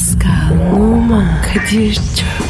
Pascal, Oman, Kadir çok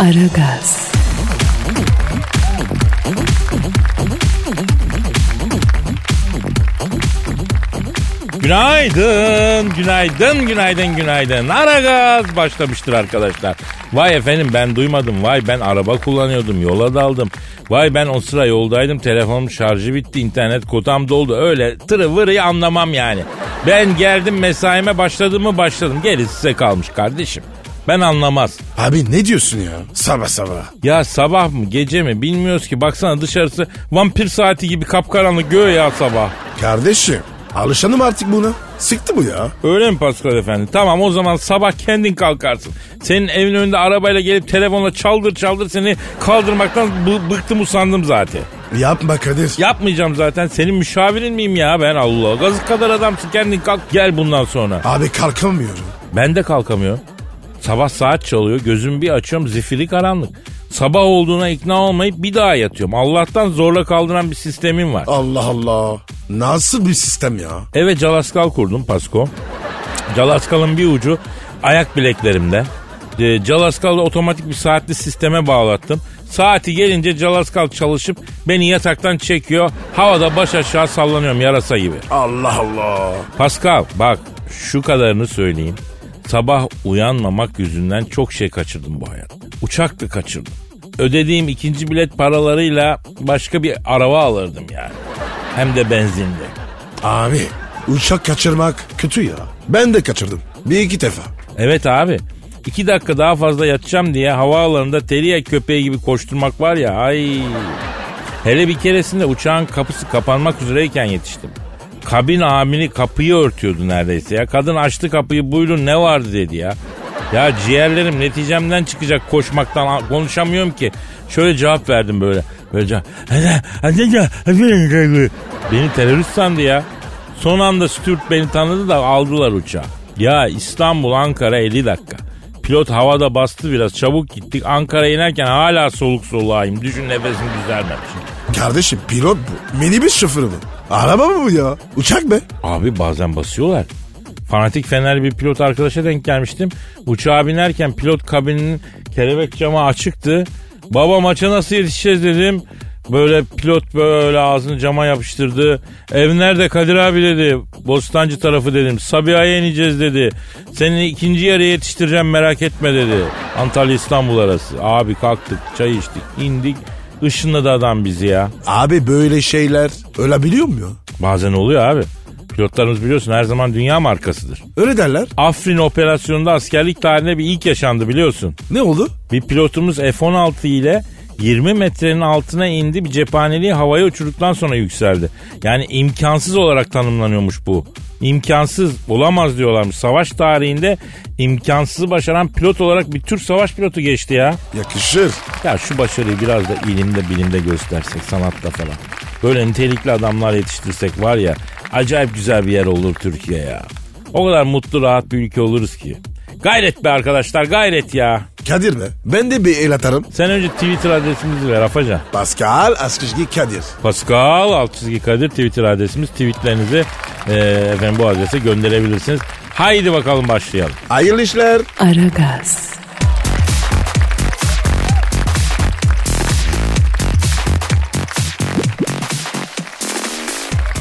Aragaz, Günaydın, günaydın, günaydın, günaydın. Aragaz başlamıştır arkadaşlar. Vay efendim ben duymadım. Vay ben araba kullanıyordum, yola daldım. Vay ben o sıra yoldaydım, telefonum şarjı bitti, internet kotam doldu. Öyle tırı vırıyı anlamam yani. Ben geldim mesaime başladım mı başladım. Gerisi size kalmış kardeşim. Ben anlamaz. Abi ne diyorsun ya? Sabah sabah. Ya sabah mı gece mi bilmiyoruz ki. Baksana dışarısı vampir saati gibi kapkaranlık göğe ya sabah. Kardeşim alışanım artık buna. Sıktı bu ya. Öyle mi Pascal efendi? Tamam o zaman sabah kendin kalkarsın. Senin evin önünde arabayla gelip telefonla çaldır çaldır seni kaldırmaktan bı- bıktım usandım zaten. Yapma Kadir. Yapmayacağım zaten. Senin müşavirin miyim ya ben Allah. Gazık kadar adamsın kendin kalk gel bundan sonra. Abi kalkamıyorum. Ben de kalkamıyorum. Sabah saat çalıyor gözümü bir açıyorum zifiri karanlık. Sabah olduğuna ikna olmayıp bir daha yatıyorum. Allah'tan zorla kaldıran bir sistemim var. Allah Allah. Nasıl bir sistem ya? Eve calaskal kurdum Pasko. Calaskalın bir ucu ayak bileklerimde. E, Calaskal'da otomatik bir saatli sisteme bağlattım. Saati gelince Calaskal çalışıp beni yataktan çekiyor. Havada baş aşağı sallanıyorum yarasa gibi. Allah Allah. Pascal bak şu kadarını söyleyeyim. Sabah uyanmamak yüzünden çok şey kaçırdım bu hayatta. Uçak da kaçırdım. Ödediğim ikinci bilet paralarıyla başka bir araba alırdım yani. Hem de benzinli. Abi uçak kaçırmak kötü ya. Ben de kaçırdım. Bir iki defa. Evet abi. İki dakika daha fazla yatacağım diye havaalanında teriye köpeği gibi koşturmak var ya ay. Hele bir keresinde uçağın kapısı kapanmak üzereyken yetiştim. Kabin amiri kapıyı örtüyordu neredeyse ya. Kadın açtı kapıyı buyurun ne vardı dedi ya. Ya ciğerlerim neticemden çıkacak koşmaktan konuşamıyorum ki. Şöyle cevap verdim böyle. Böyle cevap. Beni terörist sandı ya. Son anda Stewart beni tanıdı da aldılar uçağı. Ya İstanbul Ankara 50 dakika. Pilot havada bastı biraz çabuk gittik. Ankara'ya inerken hala soluk soluğayım. Düşün nefesim düzelmemiş. Kardeşim pilot bu. Minibüs şoförü bu. Araba mı bu ya? Uçak mı? Abi bazen basıyorlar. Fanatik fenerli bir pilot arkadaşa denk gelmiştim. Uçağa binerken pilot kabininin kelebek camı açıktı. Baba maça nasıl yetişeceğiz dedim. Böyle pilot böyle ağzını cama yapıştırdı. Ev nerede Kadir abi dedi. Bostancı tarafı dedim. Sabiha'ya ineceğiz dedi. Seni ikinci yere yetiştireceğim merak etme dedi. Antalya İstanbul arası. Abi kalktık çay içtik indik. Işınladı adam bizi ya. Abi böyle şeyler olabiliyor mu ya? Bazen oluyor abi. Pilotlarımız biliyorsun her zaman dünya markasıdır. Öyle derler. Afrin operasyonunda askerlik tarihinde bir ilk yaşandı biliyorsun. Ne oldu? Bir pilotumuz F-16 ile 20 metrenin altına indi bir cephaneliği havaya uçurduktan sonra yükseldi. Yani imkansız olarak tanımlanıyormuş bu. İmkansız olamaz diyorlarmış. Savaş tarihinde imkansızı başaran pilot olarak bir Türk savaş pilotu geçti ya. Yakışır. Ya şu başarıyı biraz da ilimde bilimde göstersek sanatta falan. Böyle nitelikli adamlar yetiştirsek var ya acayip güzel bir yer olur Türkiye ya. O kadar mutlu rahat bir ülke oluruz ki. Gayret be arkadaşlar gayret ya. Kadir be. Ben de bir el atarım. Sen önce Twitter adresimizi ver Afacan. Pascal Askışgi Kadir. Pascal çizgi Kadir Twitter adresimiz. Tweetlerinizi e, efendim bu adrese gönderebilirsiniz. Haydi bakalım başlayalım. Hayırlı işler. Aragaz,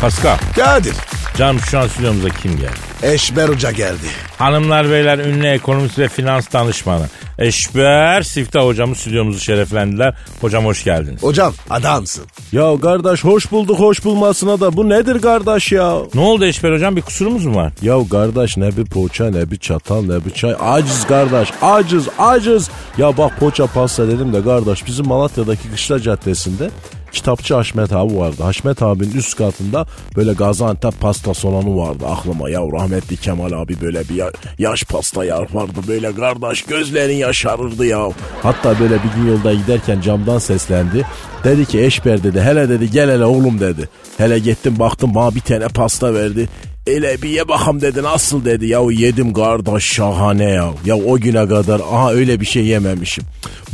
Pascal, Kadir. Canım şu an stüdyomuza kim geldi? Eşber Hoca geldi. Hanımlar beyler ünlü ekonomist ve finans danışmanı. Eşber Siftah hocamız stüdyomuzu şereflendiler. Hocam hoş geldiniz. Hocam adamsın. Ya kardeş hoş bulduk hoş bulmasına da bu nedir kardeş ya? Ne oldu Eşber hocam bir kusurumuz mu var? Ya kardeş ne bir poğaça ne bir çatal ne bir çay. Aciz kardeş aciz aciz. Ya bak poğaça pasta dedim de kardeş bizim Malatya'daki Kışla Caddesi'nde kitapçı Haşmet abi vardı. Haşmet abinin üst katında böyle Gaziantep pasta salonu vardı aklıma. Ya rahmetli Kemal abi böyle bir ya- yaş pasta yapardı. Böyle kardeş gözlerin yaşarırdı ya. Hatta böyle bir gün yolda giderken camdan seslendi. Dedi ki Eşber dedi hele dedi gel hele oğlum dedi. Hele gittim baktım bana bir tane pasta verdi. Ele bir ye bakam dedi nasıl dedi. Ya yedim kardeş şahane ya. Ya o güne kadar aha öyle bir şey yememişim.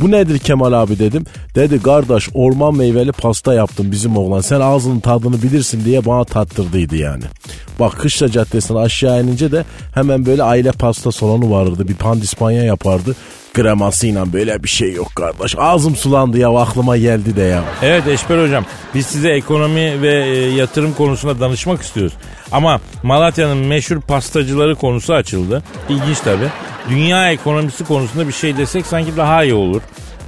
Bu nedir Kemal abi dedim. Dedi kardeş orman meyveli pasta yaptım bizim oğlan. Sen ağzının tadını bilirsin diye bana tattırdıydı yani. Bak Kışla Caddesi'ne aşağı inince de hemen böyle aile pasta salonu vardı. Bir pandispanya yapardı. Kremasıyla böyle bir şey yok kardeş. Ağzım sulandı ya aklıma geldi de ya. Evet Eşber hocam biz size ekonomi ve e, yatırım konusunda danışmak istiyoruz. Ama Malatya'nın meşhur pastacıları konusu açıldı. İlginç tabii. Dünya ekonomisi konusunda bir şey desek sanki daha iyi olur.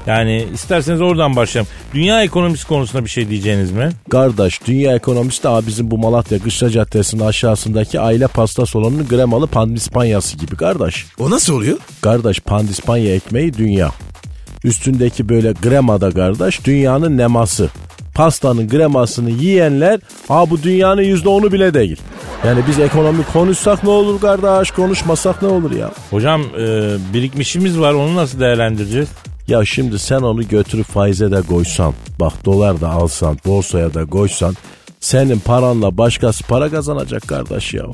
Yani isterseniz oradan başlayalım. Dünya ekonomisi konusunda bir şey diyeceğiniz mi? Kardeş dünya ekonomisi de abi bizim bu Malatya Kışla Caddesi'nin aşağısındaki aile pasta salonunun gremalı pandispanyası gibi kardeş. O nasıl oluyor? Kardeş pandispanya ekmeği dünya. Üstündeki böyle gremada kardeş dünyanın neması. Pastanın gremasını yiyenler ha bu dünyanın yüzde onu bile değil. Yani biz ekonomi konuşsak ne olur kardeş konuşmasak ne olur ya. Hocam e, birikmişimiz var onu nasıl değerlendireceğiz? Ya şimdi sen onu götürüp faize de koysan, bak dolar da alsan, borsaya da koysan, senin paranla başkası para kazanacak kardeş ya.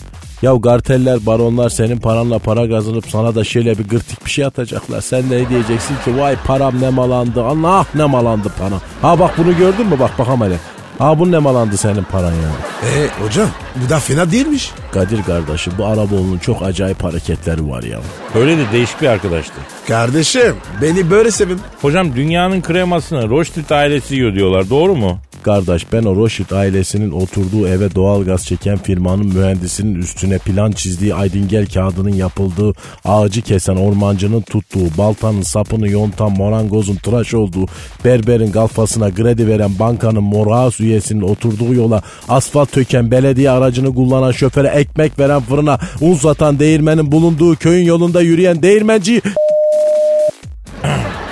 Ya karteller, baronlar senin paranla para kazanıp sana da şöyle bir gırtık bir şey atacaklar. Sen de diyeceksin ki vay param ne malandı, Allah ne malandı param. Ha bak bunu gördün mü bak bakalım hele. Ha bu ne malandı senin paran ya. E hocam bu da fena değilmiş. Kadir kardeşim bu Araboğlu'nun çok acayip hareketleri var ya. Öyle de değişik bir arkadaştı. Kardeşim beni böyle sevin. Hocam dünyanın kremasını Rothschild ailesi yiyor diyorlar doğru mu? Kardeş ben o Rothschild ailesinin oturduğu eve doğalgaz çeken firmanın mühendisinin üstüne plan çizdiği Aydingel kağıdının yapıldığı, ağacı kesen ormancının tuttuğu, baltanın sapını yontan morangozun tıraş olduğu, berberin kalfasına kredi veren bankanın moraus üyesinin oturduğu yola, asfalt töken belediye aracını kullanan şoföre ekmek veren fırına, un satan değirmenin bulunduğu köyün yolunda yürüyen değirmenci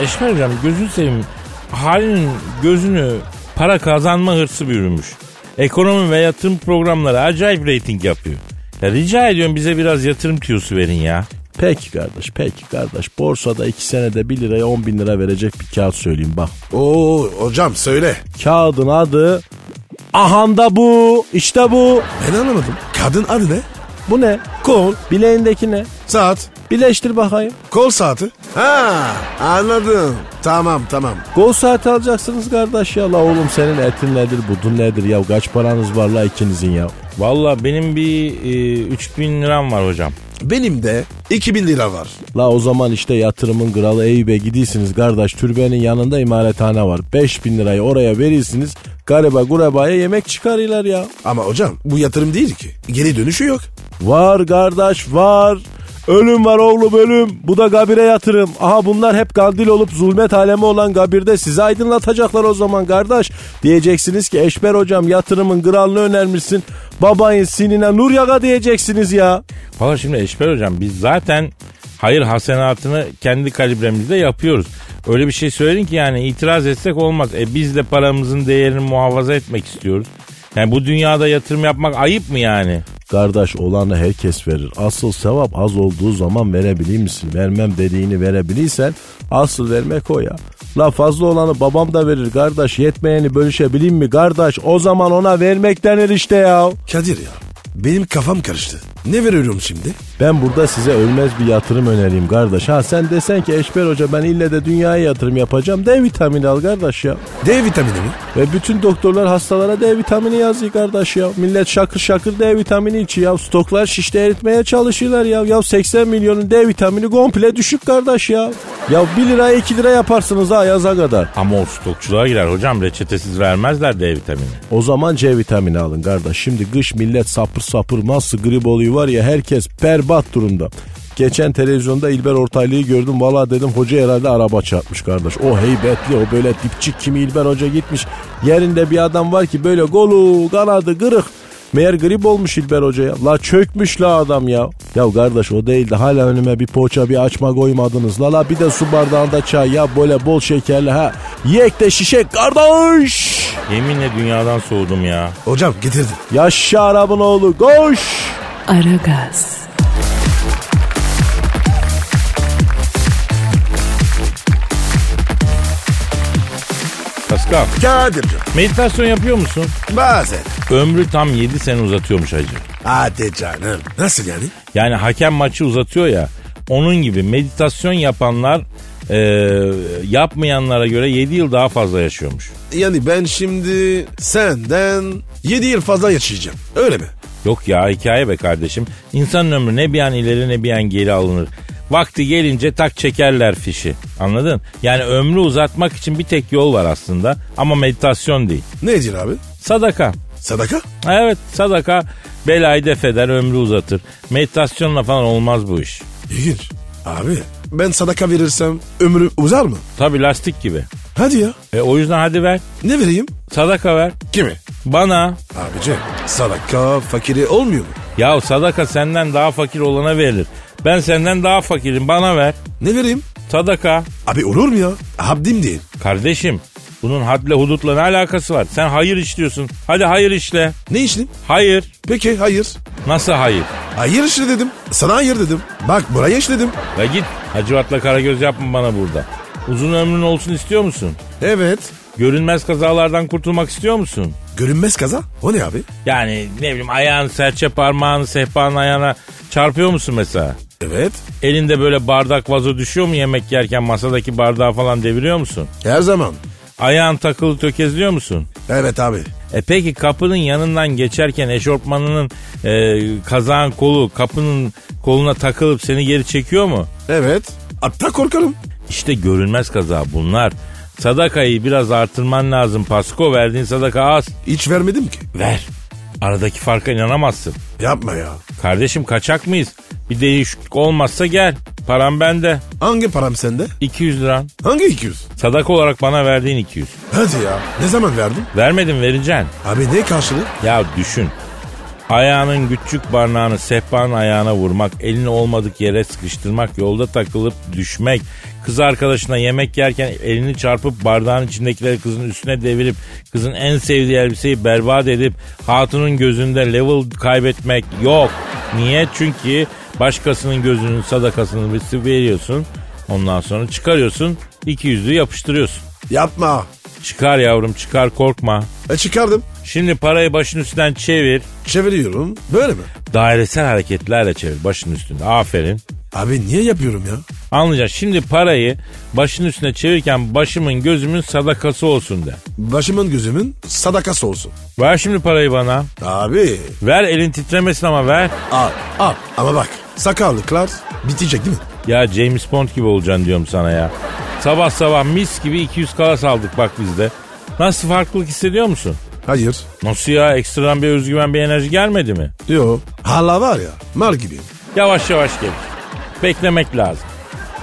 Eşmer hocam gözünü seveyim. Halinin gözünü para kazanma hırsı bürümüş. Ekonomi ve yatırım programları acayip reyting yapıyor. Ya rica ediyorum bize biraz yatırım tüyosu verin ya. Peki kardeş peki kardeş borsada iki senede 1 liraya 10 bin lira verecek bir kağıt söyleyeyim bak. Oo hocam söyle. Kağıdın adı Ahanda bu işte bu. Ben anlamadım. Kadın adı ne? Bu ne? Kol, Bileğindeki ne? saat, Birleştir bakayım. kol saati. Ha anladım. Tamam tamam. Gol saati alacaksınız kardeş ya. La oğlum senin etin nedir budun nedir ya. Kaç paranız var la ikinizin ya. Valla benim bir e, 3000 liram var hocam. Benim de 2000 lira var. La o zaman işte yatırımın kralı Eyüp'e gidiyorsunuz kardeş. Türbenin yanında imarethane var. 5000 lirayı oraya verirsiniz. Gariba gurebaya yemek çıkarırlar ya. Ama hocam bu yatırım değil ki. Geri dönüşü yok. Var kardeş var. Ölüm var oğlum ölüm. Bu da gabire yatırım. Aha bunlar hep kandil olup zulmet alemi olan gabirde sizi aydınlatacaklar o zaman kardeş. Diyeceksiniz ki Eşber hocam yatırımın kralını önermişsin. Babayın sinine nur yaga diyeceksiniz ya. Valla şimdi Eşber hocam biz zaten hayır hasenatını kendi kalibremizde yapıyoruz. Öyle bir şey söyledin ki yani itiraz etsek olmaz. E biz de paramızın değerini muhafaza etmek istiyoruz. Yani bu dünyada yatırım yapmak ayıp mı yani? Kardeş olanı herkes verir. Asıl sevap az olduğu zaman verebilir misin? Vermem dediğini verebilirsen asıl vermek o ya. La fazla olanı babam da verir kardeş. Yetmeyeni bölüşebileyim mi kardeş? O zaman ona vermek denir işte ya. Kadir ya benim kafam karıştı. Ne veriyorum şimdi? Ben burada size ölmez bir yatırım önereyim kardeş. Ha sen desen ki Eşber Hoca ben ille de dünyaya yatırım yapacağım. D vitamini al kardeş ya. D vitamini mi? Ve bütün doktorlar hastalara D vitamini yazıyor kardeş ya. Millet şakır şakır D vitamini içiyor ya. Stoklar şişte eritmeye çalışıyorlar ya. Ya 80 milyonun D vitamini komple düşük kardeş ya. Ya 1 liraya 2 lira yaparsınız ha yaza kadar. Ama o stokçuluğa girer hocam reçetesiz vermezler D vitamini. O zaman C vitamini alın kardeş. Şimdi kış millet sapır sapır nasıl grip oluyor var ya herkes berbat durumda. Geçen televizyonda İlber Ortaylı'yı gördüm. Valla dedim hoca herhalde araba çarpmış kardeş. O heybetli o böyle dipçik kimi İlber Hoca gitmiş. Yerinde bir adam var ki böyle golu kanadı kırık. Meğer grip olmuş İlber Hoca ya. La çökmüş la adam ya. Ya kardeş o değil de hala önüme bir poğaça bir açma koymadınız. La la bir de su bardağında çay ya böyle bol şekerli ha. Yek de şişek kardeş. Yeminle dünyadan soğudum ya. Hocam getirdim. Yaşa Arap'ın oğlu koş. Aragaz, Pascal Kadir'cim. meditasyon yapıyor musun? Bazen. Ömrü tam 7 sene uzatıyormuş hacı. Hadi canım. Nasıl yani? Yani hakem maçı uzatıyor ya. Onun gibi meditasyon yapanlar e, yapmayanlara göre 7 yıl daha fazla yaşıyormuş. Yani ben şimdi senden 7 yıl fazla yaşayacağım. Öyle mi? Yok ya hikaye be kardeşim. İnsanın ömrü ne bir an ileri ne bir an geri alınır. Vakti gelince tak çekerler fişi. Anladın? Yani ömrü uzatmak için bir tek yol var aslında ama meditasyon değil. Nedir abi? Sadaka. Sadaka? Evet sadaka belayı def eder ömrü uzatır. Meditasyonla falan olmaz bu iş. İlginç. Abi ben sadaka verirsem ömrü uzar mı? Tabi lastik gibi. Hadi ya. E, o yüzden hadi ver. Ne vereyim? Sadaka ver. Kimi? Bana. Abici sadaka fakiri olmuyor mu? Ya sadaka senden daha fakir olana verilir. Ben senden daha fakirim bana ver. Ne vereyim? Sadaka. Abi olur mu ya? Abdim değil. Kardeşim bunun hadle hudutla ne alakası var? Sen hayır işliyorsun. Hadi hayır işle. Ne işlem? Hayır. Peki hayır. Nasıl hayır? Hayır işle dedim. Sana hayır dedim. Bak buraya işledim. Ya git Hacivat'la Karagöz yapma bana burada. Uzun ömrün olsun istiyor musun? Evet. Görünmez kazalardan kurtulmak istiyor musun? Görünmez kaza. O ne abi? Yani ne bileyim ayağın serçe parmağını sehpanın ayağına çarpıyor musun mesela? Evet. Elinde böyle bardak vazo düşüyor mu yemek yerken masadaki bardağı falan deviriyor musun? Her zaman. Ayağın takılı tökezliyor musun? Evet abi. E peki kapının yanından geçerken eşofmanının e, kazağın kolu kapının koluna takılıp seni geri çekiyor mu? Evet. Hatta korkarım. İşte görünmez kaza bunlar. Sadakayı biraz artırman lazım Pasko. Verdiğin sadaka az. Hiç vermedim ki. Ver. Aradaki farka inanamazsın. Yapma ya. Kardeşim kaçak mıyız? Bir değişiklik olmazsa gel. Param bende. Hangi param sende? 200 liran. Hangi 200? Sadaka olarak bana verdiğin 200. Hadi ya. Ne zaman verdin? Vermedim vereceksin. Abi ne karşılığı? Ya düşün. Ayağının küçük barnağını sehpanın ayağına vurmak, elini olmadık yere sıkıştırmak, yolda takılıp düşmek, kız arkadaşına yemek yerken elini çarpıp bardağın içindekileri kızın üstüne devirip kızın en sevdiği elbiseyi berbat edip hatunun gözünde level kaybetmek yok. Niye? Çünkü başkasının gözünün sadakasını veriyorsun. Ondan sonra çıkarıyorsun, iki yüzlüğü yapıştırıyorsun. Yapma. Çıkar yavrum çıkar korkma. E çıkardım. Şimdi parayı başın üstünden çevir. Çeviriyorum. Böyle mi? Dairesel hareketlerle çevir başın üstünde. Aferin. Abi niye yapıyorum ya? Anlayacaksın. Şimdi parayı başın üstüne çevirirken başımın gözümün sadakası olsun de. Başımın gözümün sadakası olsun. Ver şimdi parayı bana. Abi. Ver elin titremesin ama ver. Al. Al. Ama bak. Sakallıklar bitecek değil mi? Ya James Bond gibi olacaksın diyorum sana ya. Sabah sabah mis gibi 200 kalas aldık bak bizde. Nasıl farklılık hissediyor musun? Hayır. Nasıl ya ekstradan bir özgüven bir enerji gelmedi mi? Yo. Hala var ya. Mar gibiyim. Yavaş yavaş gelir. Beklemek lazım.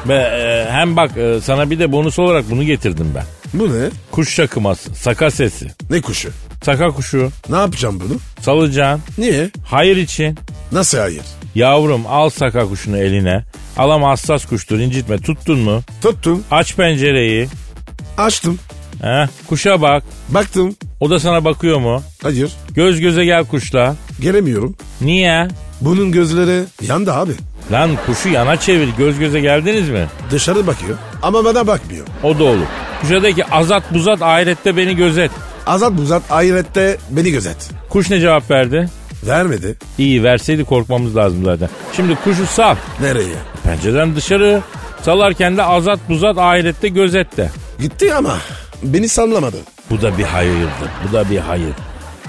Ve e, hem bak e, sana bir de bonus olarak bunu getirdim ben. Bu ne? Kuş şakıması, saka sesi. Ne kuşu? Saka kuşu, Ne yapacağım bunu? salıcan, Niye? hayır için. Nasıl hayır? Yavrum al saka kuşunu eline. Al ama hassas kuştur incitme. Tuttun mu? Tuttum. Aç pencereyi. Açtım. Heh, kuşa bak. Baktım. O da sana bakıyor mu? Hayır. Göz göze gel kuşla. Gelemiyorum. Niye? Bunun gözleri yandı abi. Lan kuşu yana çevir. Göz göze geldiniz mi? Dışarı bakıyor. Ama bana bakmıyor. O da olur. Kuşa de ki azat buzat ahirette beni gözet. Azat buzat ahirette beni gözet. Kuş ne cevap verdi? Vermedi. İyi verseydi korkmamız lazım zaten. Şimdi kuşu sal. Nereye? Pencereden dışarı. Salarken de azat buzat ahirette gözet de. Gitti ama beni sallamadı. Bu da bir hayırdır. Bu da bir hayır.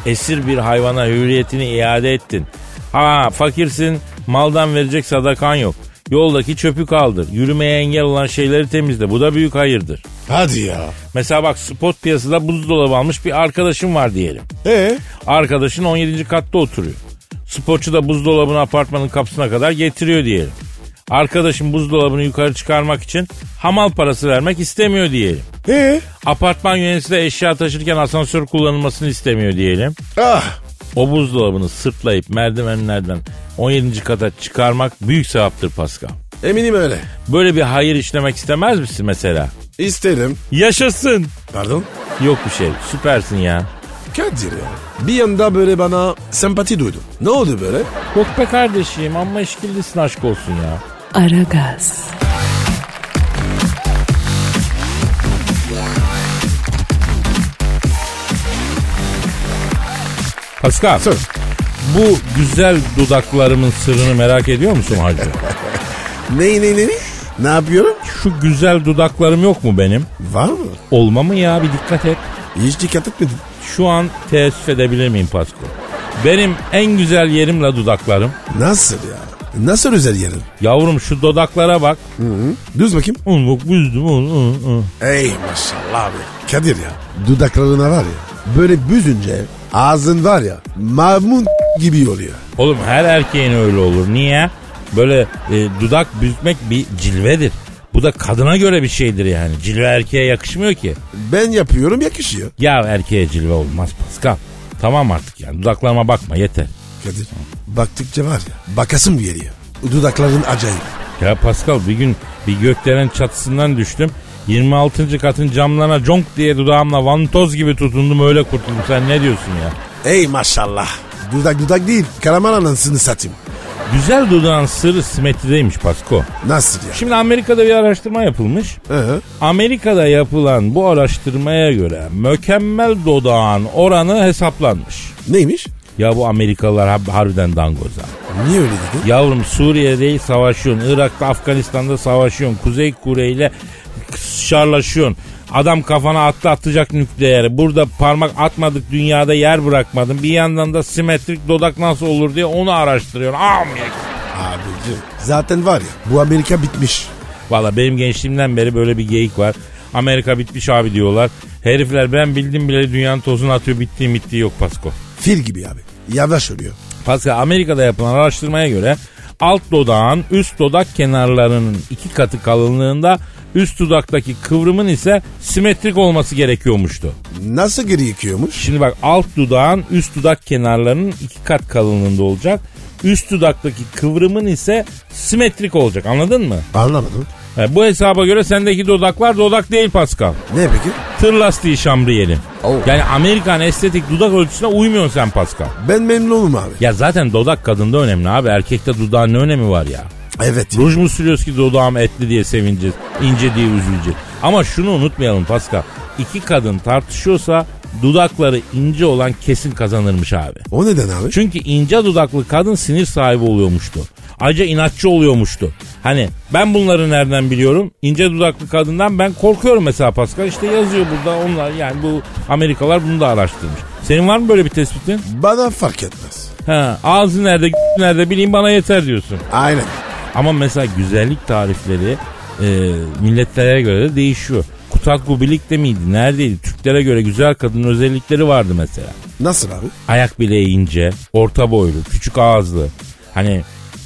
Esir bir hayvana hürriyetini iade ettin. Ha fakirsin maldan verecek sadakan yok. Yoldaki çöpü kaldır. Yürümeye engel olan şeyleri temizle. Bu da büyük hayırdır. Hadi ya. Mesela bak spot piyasada buzdolabı almış bir arkadaşım var diyelim. E Arkadaşın 17. katta oturuyor. Spotçu da buzdolabını apartmanın kapısına kadar getiriyor diyelim. Arkadaşım buzdolabını yukarı çıkarmak için hamal parası vermek istemiyor diyelim. E Apartman yöneticisi de eşya taşırken asansör kullanılmasını istemiyor diyelim. ah O buzdolabını sırtlayıp merdivenlerden 17. kata çıkarmak büyük sevaptır Pascal. Eminim öyle. Böyle bir hayır işlemek istemez misin mesela? İsterim. Yaşasın. Pardon? Yok bir şey. Süpersin ya. Kadir ya. Bir yanda böyle bana sempati duydum. Ne oldu böyle? Yok be kardeşim amma işkillisin aşk olsun ya. Aragaz, Pascal. Sor. Bu güzel dudaklarımın sırrını merak ediyor musun hacı? Ne ne ne ne? Ne yapıyorum? Şu güzel dudaklarım yok mu benim? Var mı? Olma mı ya bir dikkat et. Hiç dikkat etmedim. Şu an teessüf edebilir miyim Pasko? Benim en güzel yerimle dudaklarım. Nasıl ya? Nasıl özel yerin? Yavrum şu dudaklara bak. Düz bakayım. Un bak büzdüm. Ey maşallah abi. Kadir ya. Dudaklarına var ya. Böyle büzünce ağzın var ya. Mamun gibi oluyor. Oğlum her erkeğin öyle olur. Niye? Böyle e, dudak büzmek bir cilvedir. Bu da kadına göre bir şeydir yani. Cilve erkeğe yakışmıyor ki. Ben yapıyorum yakışıyor. Ya erkeğe cilve olmaz Pascal. Tamam artık yani dudaklarıma bakma yeter. Kadir baktıkça var ya bakasım geliyor. Dudakların acayip. Ya Pascal bir gün bir gökdelen çatısından düştüm. 26. katın camlarına conk diye dudağımla vantoz gibi tutundum öyle kurtuldum. Sen ne diyorsun ya? Ey maşallah. Dudak dudak değil. Karaman anasını satayım. Güzel dudağın sırrı simetrideymiş Pasko. Nasıl ya? Şimdi Amerika'da bir araştırma yapılmış. Hı. Amerika'da yapılan bu araştırmaya göre mükemmel dudağın oranı hesaplanmış. Neymiş? Ya bu Amerikalılar har- harbiden dangoza. Niye öyle dedin? Yavrum Suriye'de savaşıyorsun, Irak'ta Afganistan'da savaşıyorsun, Kuzey Kore ile şarlaşıyorsun. Adam kafana attı atacak nükleeri. Burada parmak atmadık dünyada yer bırakmadın. Bir yandan da simetrik dudak nasıl olur diye onu araştırıyorsun. Amyak. Abicim zaten var ya bu Amerika bitmiş. Valla benim gençliğimden beri böyle bir geyik var. Amerika bitmiş abi diyorlar. Herifler ben bildim bile dünyanın tozunu atıyor bittiği bittiği yok Pasko. Fil gibi abi. Yavaş ölüyor. Pascal Amerika'da yapılan araştırmaya göre alt dudağın üst dudak kenarlarının iki katı kalınlığında üst dudaktaki kıvrımın ise simetrik olması gerekiyormuştu. Nasıl geri yıkıyormuş? Şimdi bak alt dudağın üst dudak kenarlarının iki kat kalınlığında olacak. Üst dudaktaki kıvrımın ise simetrik olacak anladın mı? Anlamadım. E, bu hesaba göre sendeki dudaklar dudak değil Pascal. Ne peki? Tır lastiği şamriyeli. Oh. Yani Amerikan estetik dudak ölçüsüne uymuyorsun sen Pascal. Ben memnunum abi. Ya zaten dudak kadında önemli abi. Erkekte dudağın ne önemi var ya? Evet. Ruj mu sürüyoruz ki dudağım etli diye sevineceğiz. ince diye üzüleceğiz. Ama şunu unutmayalım Pascal. İki kadın tartışıyorsa dudakları ince olan kesin kazanırmış abi. O neden abi? Çünkü ince dudaklı kadın sinir sahibi oluyormuştu. Ayrıca inatçı oluyormuştu. Hani ben bunları nereden biliyorum? İnce dudaklı kadından ben korkuyorum mesela Pascal. İşte yazıyor burada onlar yani bu Amerikalılar bunu da araştırmış. Senin var mı böyle bir tespitin? Bana fark etmez. Ha, ağzı nerede, nerede bileyim bana yeter diyorsun. Aynen. Ama mesela güzellik tarifleri e, milletlere göre de değişiyor. Kutak Gubilik de miydi? Neredeydi? Türklere göre güzel kadın özellikleri vardı mesela. Nasıl abi? Ayak bileği ince, orta boylu, küçük ağızlı. Hani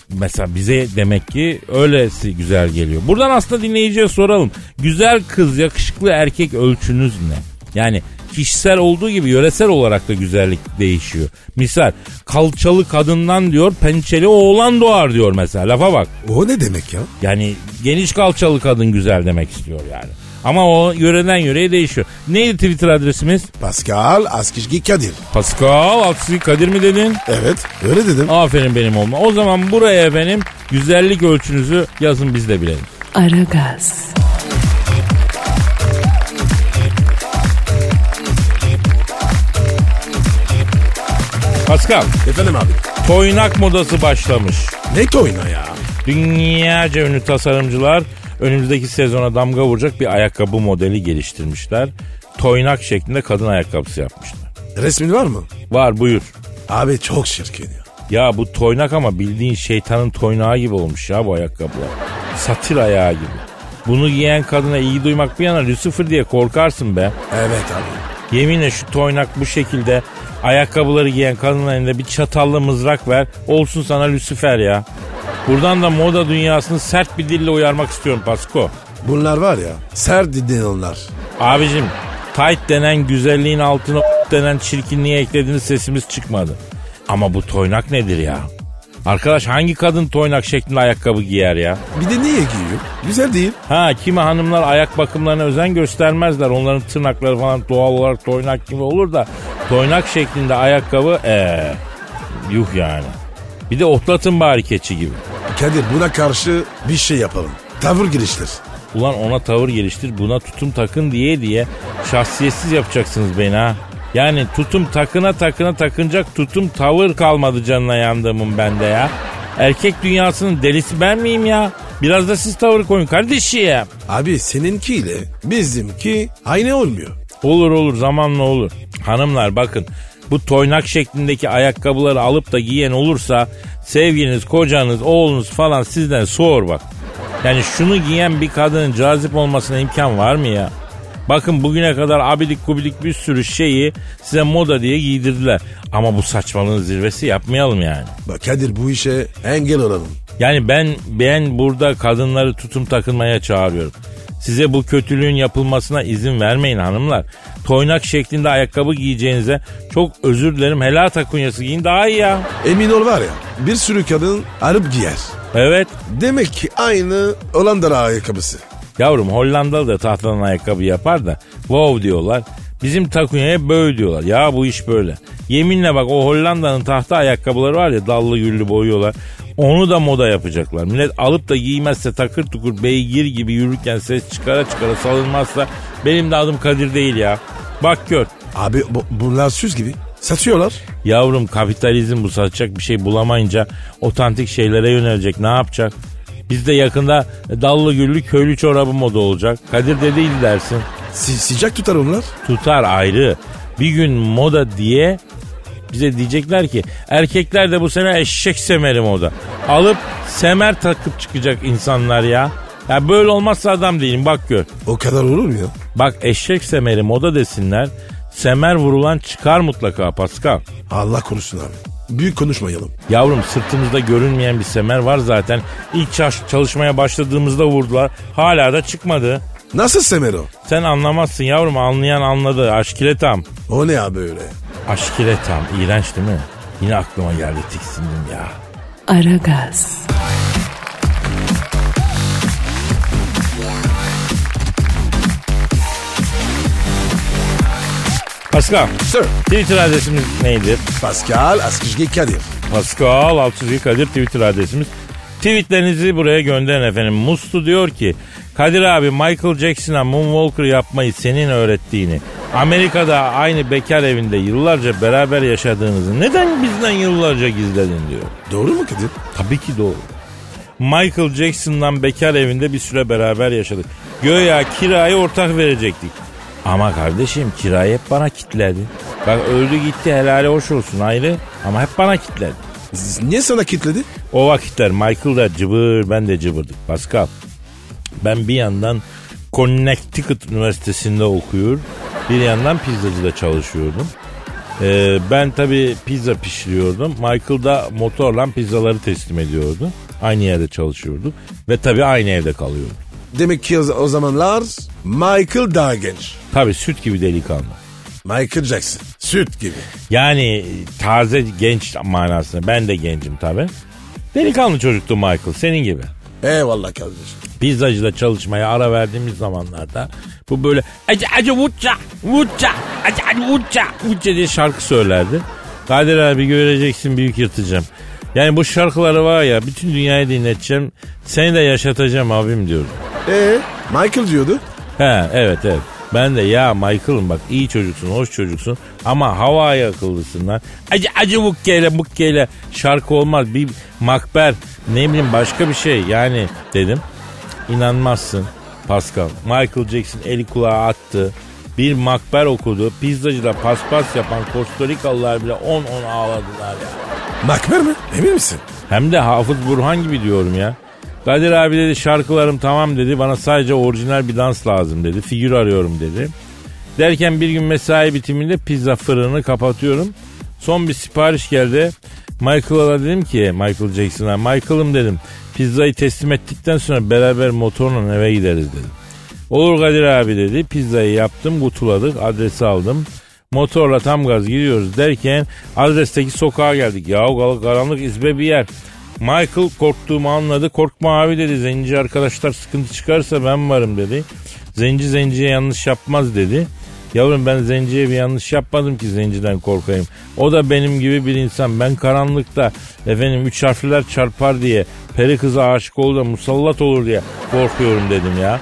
mesela bize demek ki öylesi güzel geliyor. Buradan aslında dinleyiciye soralım. Güzel kız, yakışıklı erkek ölçünüz ne? Yani kişisel olduğu gibi yöresel olarak da güzellik değişiyor. Misal kalçalı kadından diyor pençeli oğlan doğar diyor mesela lafa bak. O ne demek ya? Yani geniş kalçalı kadın güzel demek istiyor yani. Ama o yöreden yöreye değişiyor. Neydi Twitter adresimiz? Pascal Askizgi Kadir. Pascal Aksi Kadir mi dedin? Evet öyle dedim. Aferin benim olma. O zaman buraya benim güzellik ölçünüzü yazın biz de bilelim. Aragaz, Pascal, Efendim abi. toynak modası başlamış. Ne toyna ya? Dünyaca ünlü tasarımcılar önümüzdeki sezona damga vuracak bir ayakkabı modeli geliştirmişler. Toynak şeklinde kadın ayakkabısı yapmışlar. Resmin var mı? Var buyur. Abi çok şirkin ya. Ya bu toynak ama bildiğin şeytanın toynağı gibi olmuş ya bu ayakkabılar. Satir ayağı gibi. Bunu giyen kadına iyi duymak bir yana Lucifer diye korkarsın be. Evet abi. Yeminle şu toynak bu şekilde ayakkabıları giyen kadının elinde bir çatallı mızrak ver. Olsun sana Lucifer ya. Buradan da moda dünyasını sert bir dille uyarmak istiyorum Pasko. Bunlar var ya sert dinleyen onlar. Abicim tight denen güzelliğin altına denen çirkinliğe eklediğiniz sesimiz çıkmadı. Ama bu toynak nedir ya? Arkadaş hangi kadın toynak şeklinde ayakkabı giyer ya? Bir de niye giyiyor? Güzel değil. Ha kimi hanımlar ayak bakımlarına özen göstermezler. Onların tırnakları falan doğal olarak toynak gibi olur da toynak şeklinde ayakkabı ee, yuh yani. Bir de otlatın bari keçi gibi. Kadir buna karşı bir şey yapalım. Tavır giriştir. Ulan ona tavır geliştir buna tutum takın diye diye şahsiyetsiz yapacaksınız beni ha. Yani tutum takına takına takınacak tutum tavır kalmadı canına yandığımın bende ya. Erkek dünyasının delisi ben miyim ya? Biraz da siz tavır koyun kardeşim. Abi seninkiyle bizimki aynı olmuyor. Olur olur zamanla olur. Hanımlar bakın bu toynak şeklindeki ayakkabıları alıp da giyen olursa sevginiz, kocanız, oğlunuz falan sizden soğur bak. Yani şunu giyen bir kadının cazip olmasına imkan var mı ya? Bakın bugüne kadar abidik gubidik bir sürü şeyi size moda diye giydirdiler. Ama bu saçmalığın zirvesi yapmayalım yani. Bak Kadir bu işe engel olalım. Yani ben ben burada kadınları tutum takınmaya çağırıyorum. Size bu kötülüğün yapılmasına izin vermeyin hanımlar. Toynak şeklinde ayakkabı giyeceğinize çok özür dilerim helal takunyası giyin daha iyi ya. Emin ol var ya bir sürü kadın alıp giyer. Evet Demek ki aynı Hollanda ayakkabısı. yavrum Hollandalı da tahtadan ayakkabı yapar da wow diyorlar. Bizim takunyaya böyle diyorlar. Ya bu iş böyle. Yeminle bak o Hollanda'nın tahta ayakkabıları var ya dallı güllü boyuyorlar. Onu da moda yapacaklar. Millet alıp da giymezse takır tukur beygir gibi yürürken ses çıkara çıkara salınmazsa benim de adım Kadir değil ya. Bak gör. Abi bu, bunlar süs gibi. Satıyorlar. Yavrum kapitalizm bu satacak bir şey bulamayınca otantik şeylere yönelecek. Ne yapacak? Bizde yakında dallı güllü köylü çorabı moda olacak. Kadir dediydi dersin. Si- sıcak tutar onlar. Tutar ayrı. Bir gün moda diye bize diyecekler ki erkekler de bu sene eşek semeri moda. Alıp semer takıp çıkacak insanlar ya. Ya böyle olmazsa adam değilim bak gör. O kadar olur mu ya? Bak eşek semeri moda desinler. Semer vurulan çıkar mutlaka Pascal. Allah korusun abi. Büyük konuşmayalım. Yavrum sırtımızda görünmeyen bir semer var zaten. İlk çalış- çalışmaya başladığımızda vurdular. Hala da çıkmadı. Nasıl semer o? Sen anlamazsın yavrum anlayan anladı. Aşkiletam. O ne ya böyle? Aşkiletam. İğrenç değil mi? Yine aklıma geldi tiksindim ya. Aragaz, Pascal. Sir. Twitter adresimiz neydi? Pascal Askışgi Kadir. Pascal Altçizgi Kadir Twitter adresimiz. Tweetlerinizi buraya gönderin efendim. Mustu diyor ki Kadir abi Michael Jackson'a Moonwalker yapmayı senin öğrettiğini, Amerika'da aynı bekar evinde yıllarca beraber yaşadığınızı neden bizden yıllarca gizledin diyor. Doğru mu Kadir? Tabii ki doğru. Michael Jackson'dan bekar evinde bir süre beraber yaşadık. Göya kirayı ortak verecektik. Ama kardeşim kirayı hep bana kitledi. Bak öldü gitti helali hoş olsun ayrı ama hep bana kitledi. Niye sana kitledi? O vakitler Michael da cıbır ben de cıbırdık Pascal. Ben bir yandan Connecticut Üniversitesi'nde okuyor. Bir yandan pizzacıda çalışıyordum. Ee, ben tabi pizza pişiriyordum. Michael da motorla pizzaları teslim ediyordu. Aynı yerde çalışıyorduk. Ve tabi aynı evde kalıyorduk. Demek ki o, zamanlar Michael daha genç. Tabi süt gibi delikanlı. Michael Jackson. Süt gibi. Yani taze genç manasında. Ben de gencim tabi. Delikanlı çocuktu Michael senin gibi. Eyvallah kardeşim. pizzacıda çalışmaya ara verdiğimiz zamanlarda bu böyle acı acı vuça vuça acı acı vuça vuça diye şarkı söylerdi. Kadir abi göreceksin büyük yırtacağım. Yani bu şarkıları var ya bütün dünyayı dinleteceğim. Seni de yaşatacağım abim diyordu. Ee, Michael diyordu. He evet evet. Ben de ya Michael'ım bak iyi çocuksun, hoş çocuksun ama havaya akıllısın lan. Acı acı mukkeyle mukkeyle şarkı olmaz. Bir makber ne bileyim başka bir şey yani dedim. İnanmazsın Pascal. Michael Jackson eli kulağa attı. Bir makber okudu. Pizzacıda paspas yapan Kostarikalılar bile 10-10 ağladılar ya. Makber mi? Emin misin? Hem de Hafız Burhan gibi diyorum ya. Kadir abi dedi şarkılarım tamam dedi. Bana sadece orijinal bir dans lazım dedi. Figür arıyorum dedi. Derken bir gün mesai bitiminde pizza fırını kapatıyorum. Son bir sipariş geldi. Michael'a dedim ki Michael Jackson'a Michael'ım dedim. Pizzayı teslim ettikten sonra beraber motorla eve gideriz dedim. Olur Kadir abi dedi. Pizzayı yaptım, kutuladık, adresi aldım. Motorla tam gaz gidiyoruz derken adresteki sokağa geldik. Yahu karanlık izbe bir yer. Michael korktuğumu anladı. Korkma abi dedi. Zenci arkadaşlar sıkıntı çıkarsa ben varım dedi. Zenci zenciye yanlış yapmaz dedi. Yavrum ben zenciye bir yanlış yapmadım ki zenciden korkayım. O da benim gibi bir insan. Ben karanlıkta efendim üç harfler çarpar diye peri kıza aşık olur da musallat olur diye korkuyorum dedim ya.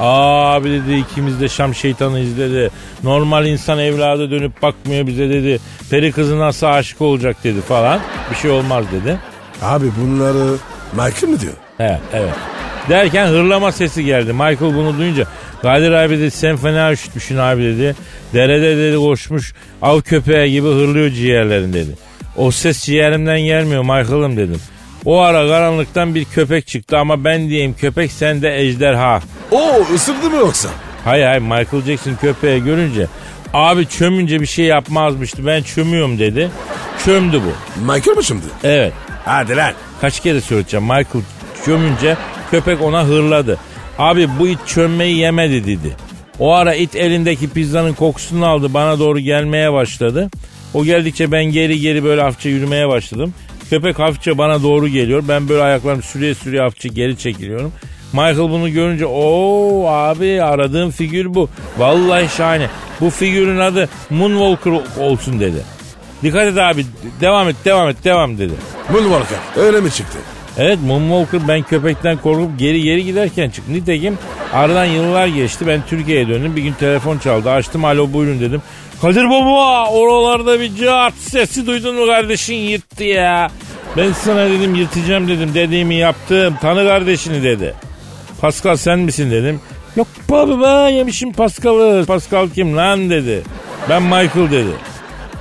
Abi dedi ikimiz de Şam şeytanı dedi. Normal insan evladı dönüp bakmıyor bize dedi. Peri kızı nasıl aşık olacak dedi falan. Bir şey olmaz dedi. Abi bunları Michael mı diyor? Evet evet. Derken hırlama sesi geldi. Michael bunu duyunca Kadir abi dedi sen fena üşütmüşsün abi dedi. Derede dedi koşmuş av köpeği gibi hırlıyor ciğerlerin dedi. O ses ciğerimden gelmiyor Michael'ım dedim. O ara karanlıktan bir köpek çıktı ama ben diyeyim köpek sende ejderha. Oo ısırdı mı yoksa? Hayır hayır Michael Jackson köpeği görünce abi çömünce bir şey yapmazmıştı ben çömüyorum dedi. Çömdü bu. Michael mı şimdi? Evet Hadi lan. kaç kere söyleyeceğim Michael çömünce köpek ona hırladı. Abi bu it çömmeyi yemedi dedi. O ara it elindeki pizzanın kokusunu aldı bana doğru gelmeye başladı. O geldikçe ben geri geri böyle hafifçe yürümeye başladım. Köpek hafifçe bana doğru geliyor. Ben böyle ayaklarımı sürüye sürüye hafifçe geri çekiliyorum. Michael bunu görünce o abi aradığım figür bu. Vallahi şahane. Bu figürün adı Moonwalker olsun dedi. Dikkat et abi devam et devam et devam dedi. Moonwalker öyle mi çıktı? Evet Moonwalker ben köpekten korkup geri geri giderken çıktı. Nitekim aradan yıllar geçti ben Türkiye'ye döndüm. Bir gün telefon çaldı açtım alo buyurun dedim. Kadir baba oralarda bir cart sesi duydun mu kardeşin yırttı ya. Ben sana dedim yırtacağım dedim dediğimi yaptım tanı kardeşini dedi. Pascal sen misin dedim. Yok baba yemişim Pascal'ı. Pascal kim lan dedi. Ben Michael dedi.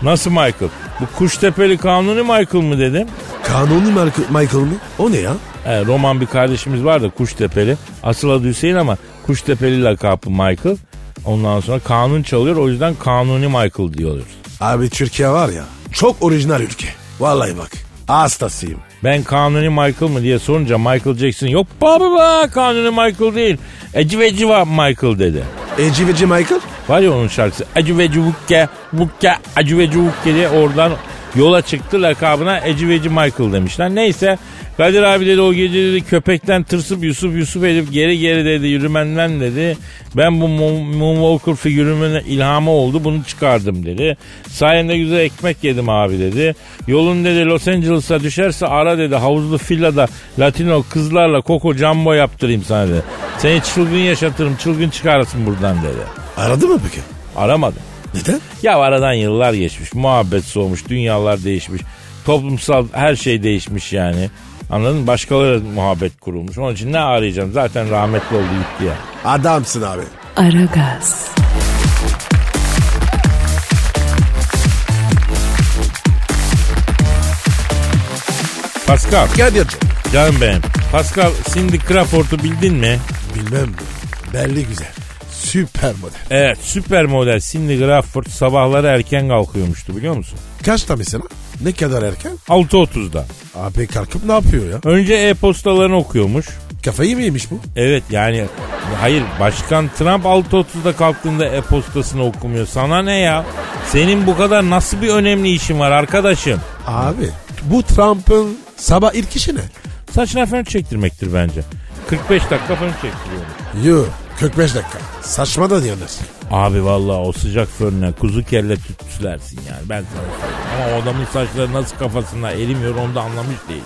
Nasıl Michael? Bu Kuştepeli Kanuni Michael mı dedim. Kanuni Michael, mı? O ne ya? E, Roman bir kardeşimiz var da Kuştepeli. Asıl adı Hüseyin ama Kuştepeli lakabı Michael. Ondan sonra kanun çalıyor o yüzden Kanuni Michael diyoruz. Abi Türkiye var ya çok orijinal ülke. Vallahi bak hastasıyım. Ben Kanuni Michael mı diye sorunca Michael Jackson yok baba Kanuni Michael değil. Eci ve civa Michael dedi. Eci Veci Michael? Var ya onun şarkısı. Acı ve vukke vukke acı ve vukke diye oradan yola çıktı lakabına Eci Veci Michael demişler. Neyse Kadir abi dedi o gece dedi köpekten tırsıp Yusuf Yusuf edip geri geri dedi yürümenden dedi. Ben bu Moon- Moonwalker figürümün ilhamı oldu bunu çıkardım dedi. Sayende güzel ekmek yedim abi dedi. Yolun dedi Los Angeles'a düşerse ara dedi havuzlu villada Latino kızlarla Coco Jumbo yaptırayım sana dedi. Seni çılgın yaşatırım çılgın çıkarırsın buradan dedi. Aradı mı peki? Aramadım. Neden? Ya aradan yıllar geçmiş, muhabbet soğumuş, dünyalar değişmiş. Toplumsal her şey değişmiş yani. Anladın mı? Başkaları muhabbet kurulmuş. Onun için ne arayacağım? Zaten rahmetli oldu gitti ya. Adamsın abi. Aragaz, Pascal, Kadir'cim. canım benim. Pascal, Cindy Crawford'u bildin mi? Bilmem? Belli güzel. Süper model. Evet, süper model Cindy Crawford sabahları erken kalkıyormuştu biliyor musun? Kaçta mesela? Ne kadar erken? 6.30'da. Abi kalkıp ne yapıyor ya? Önce e-postalarını okuyormuş. Kafayı mı yemiş bu? Evet yani hayır başkan Trump 6.30'da kalktığında e-postasını okumuyor. Sana ne ya? Senin bu kadar nasıl bir önemli işin var arkadaşım? Abi bu Trump'ın sabah ilk işi ne? Saçına fön çektirmektir bence. 45 dakika fön çektiriyorum. Yo 45 dakika. Saçma da diyorlar. Abi vallahi o sıcak fönle kuzu kelle tütsülersin yani ben sana söyleyeyim. Ama o adamın saçları nasıl kafasında erimiyor onu da anlamış değil.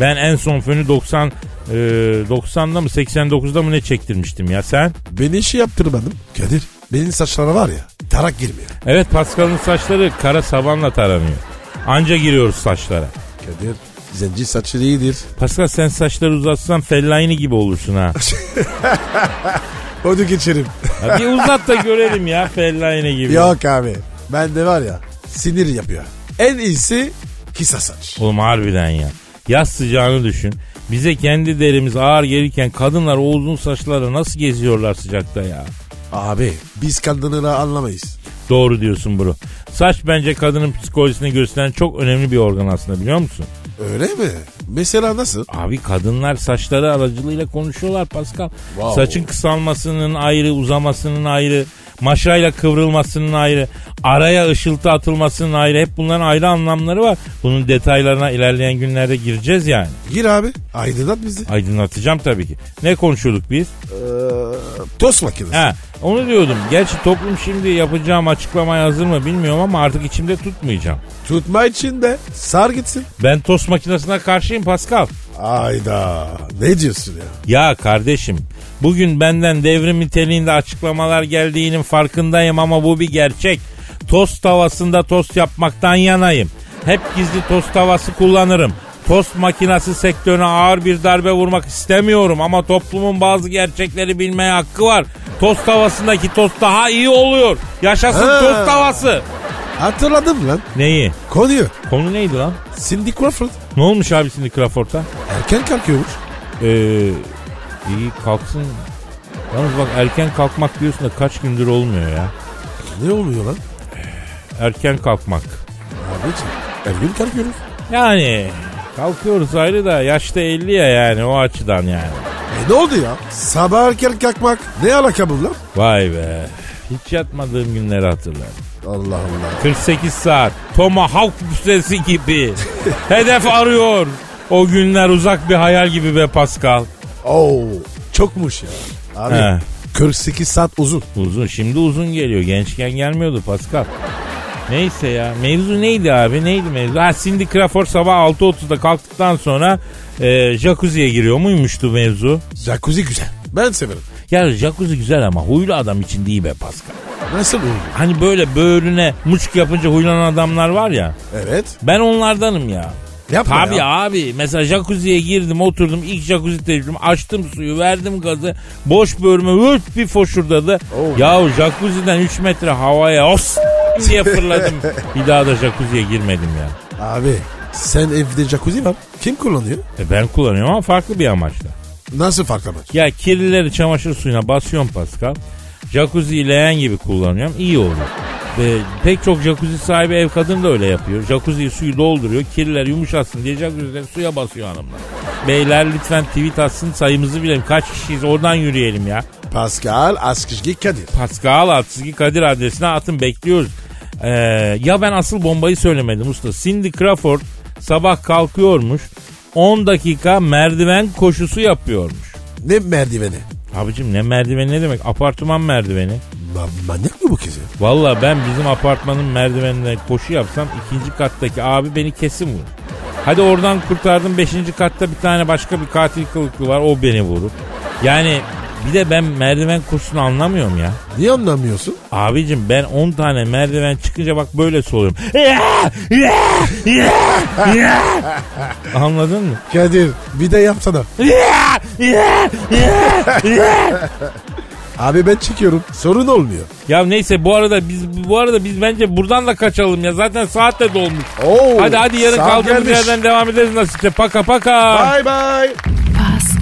Ben en son fönü 90 e, 90'da mı 89'da mı ne çektirmiştim ya sen? Beni işi yaptırmadım. Kadir benim saçlara var ya tarak girmiyor. Evet Pascal'ın saçları kara sabanla taranıyor. Anca giriyoruz saçlara. Kadir zenci saçı iyidir. Pascal sen saçları uzatsan Fellaini gibi olursun ha. Onu geçerim. Ya bir uzat da görelim ya Fellaini gibi. Yok abi. Ben de var ya sinir yapıyor. En iyisi kısa saç. Oğlum harbiden ya. Yaz sıcağını düşün. Bize kendi derimiz ağır gelirken kadınlar o uzun saçlarla nasıl geziyorlar sıcakta ya. Abi biz kadınları anlamayız. Doğru diyorsun bro. Saç bence kadının psikolojisini gösteren çok önemli bir organ aslında biliyor musun? Öyle mi? Mesela nasıl? Abi kadınlar saçları aracılığıyla konuşuyorlar Pascal. Wow. Saçın kısalmasının ayrı, uzamasının ayrı, Maşayla kıvrılmasının ayrı. Araya ışıltı atılmasının ayrı. Hep bunların ayrı anlamları var. Bunun detaylarına ilerleyen günlerde gireceğiz yani. Gir abi. Aydınlat bizi. Aydınlatacağım tabii ki. Ne konuşuyorduk biz? Ee, tost makinesi. Ha, onu diyordum. Gerçi toplum şimdi yapacağım açıklamaya hazır mı bilmiyorum ama artık içimde tutmayacağım. Tutma için de sar gitsin. Ben tost makinesine karşıyım Pascal. Ayda. Ne diyorsun ya? Ya kardeşim bugün benden devrim niteliğinde açıklamalar geldiğinin farkındayım ama bu bir gerçek. Tost tavasında tost yapmaktan yanayım. Hep gizli tost tavası kullanırım. Tost makinesi sektörüne ağır bir darbe vurmak istemiyorum ama toplumun bazı gerçekleri bilmeye hakkı var. Tost tavasındaki tost daha iyi oluyor. Yaşasın Ha. tost tavası. Hatırladım lan. Neyi? Konuyu. Konu neydi lan? Cindy Crawford. Ne olmuş abi şimdi Crawford'a? Erken kalkıyormuş. Ee, iyi kalksın. Yalnız bak erken kalkmak diyorsun da kaç gündür olmuyor ya. Ne oluyor lan? Erken kalkmak. Abiciğim. Her gün kalkıyoruz. Yani kalkıyoruz ayrı da yaşta 50 ya yani o açıdan yani. E ne oldu ya? Sabah erken kalkmak ne alaka bu lan? Vay be. Hiç yatmadığım günleri hatırlarım. Allah Allah. 48 saat. Tomahawk füzesi gibi. Hedef arıyor. O günler uzak bir hayal gibi be Pascal. Oo, çokmuş ya. Abi He. 48 saat uzun. Uzun. Şimdi uzun geliyor. Gençken gelmiyordu Pascal. Neyse ya. Mevzu neydi abi? Neydi mevzu? Ha Cindy Crawford sabah 6.30'da kalktıktan sonra e, jacuzziye giriyor muymuştu mevzu? Jacuzzi güzel. Ben severim. Ya jacuzzi güzel ama huylu adam için değil be Pascal. Nasıl olur? Hani böyle böğrüne muçk yapınca huylanan adamlar var ya. Evet. Ben onlardanım ya. Yapma Tabii ya. abi. Mesela jacuzziye girdim oturdum ilk jacuzzi tecrübem açtım suyu verdim gazı boş bölüme vırt bir foşurdadı. Oh. Ya jacuzzi'den 3 metre havaya os diye fırladım. bir daha da jacuzziye girmedim ya. Abi sen evde jacuzzi var. Kim kullanıyor? E ben kullanıyorum ama farklı bir amaçla. Nasıl farklı amaç? Ya kirlileri çamaşır suyuna basıyorum Pascal. Jacuzziyi leğen gibi kullanıyorum. iyi oluyor. Ve pek çok jacuzzi sahibi ev kadını da öyle yapıyor. Jacuzziyi suyu dolduruyor. Kirliler yumuşasın diye jacuzzileri suya basıyor hanımlar. Beyler lütfen tweet atsın sayımızı bilelim. Kaç kişiyiz oradan yürüyelim ya. Pascal Askışgi Kadir. Pascal Altçizgi Kadir adresine atın bekliyoruz. Ee, ya ben asıl bombayı söylemedim usta. Cindy Crawford sabah kalkıyormuş. 10 dakika merdiven koşusu yapıyormuş. Ne merdiveni? Abicim ne merdiveni ne demek? Apartman merdiveni. Ma- manyak mı bu kız ya? Valla ben bizim apartmanın merdivenine koşu yapsam ikinci kattaki abi beni kesin vurur. Hadi oradan kurtardım beşinci katta bir tane başka bir katil kılıklı var o beni vurur. Yani bir de ben merdiven koşusunu anlamıyorum ya. Niye anlamıyorsun? Abicim ben 10 tane merdiven çıkınca bak böyle soluyorum. Anladın mı? Kadir bir de yapsana. Abi ben çıkıyorum. Sorun olmuyor. ya neyse bu arada biz bu arada biz bence buradan da kaçalım ya. Zaten saat de dolmuş. Oo, Hadi hadi yarın kaldığımız gelmiş. yerden devam ederiz nasipse. Paka paka. Bye bye. Pascal,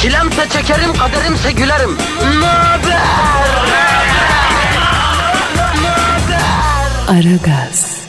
Çilemse çekerim, kaderimse gülerim. Möber! Aragaz.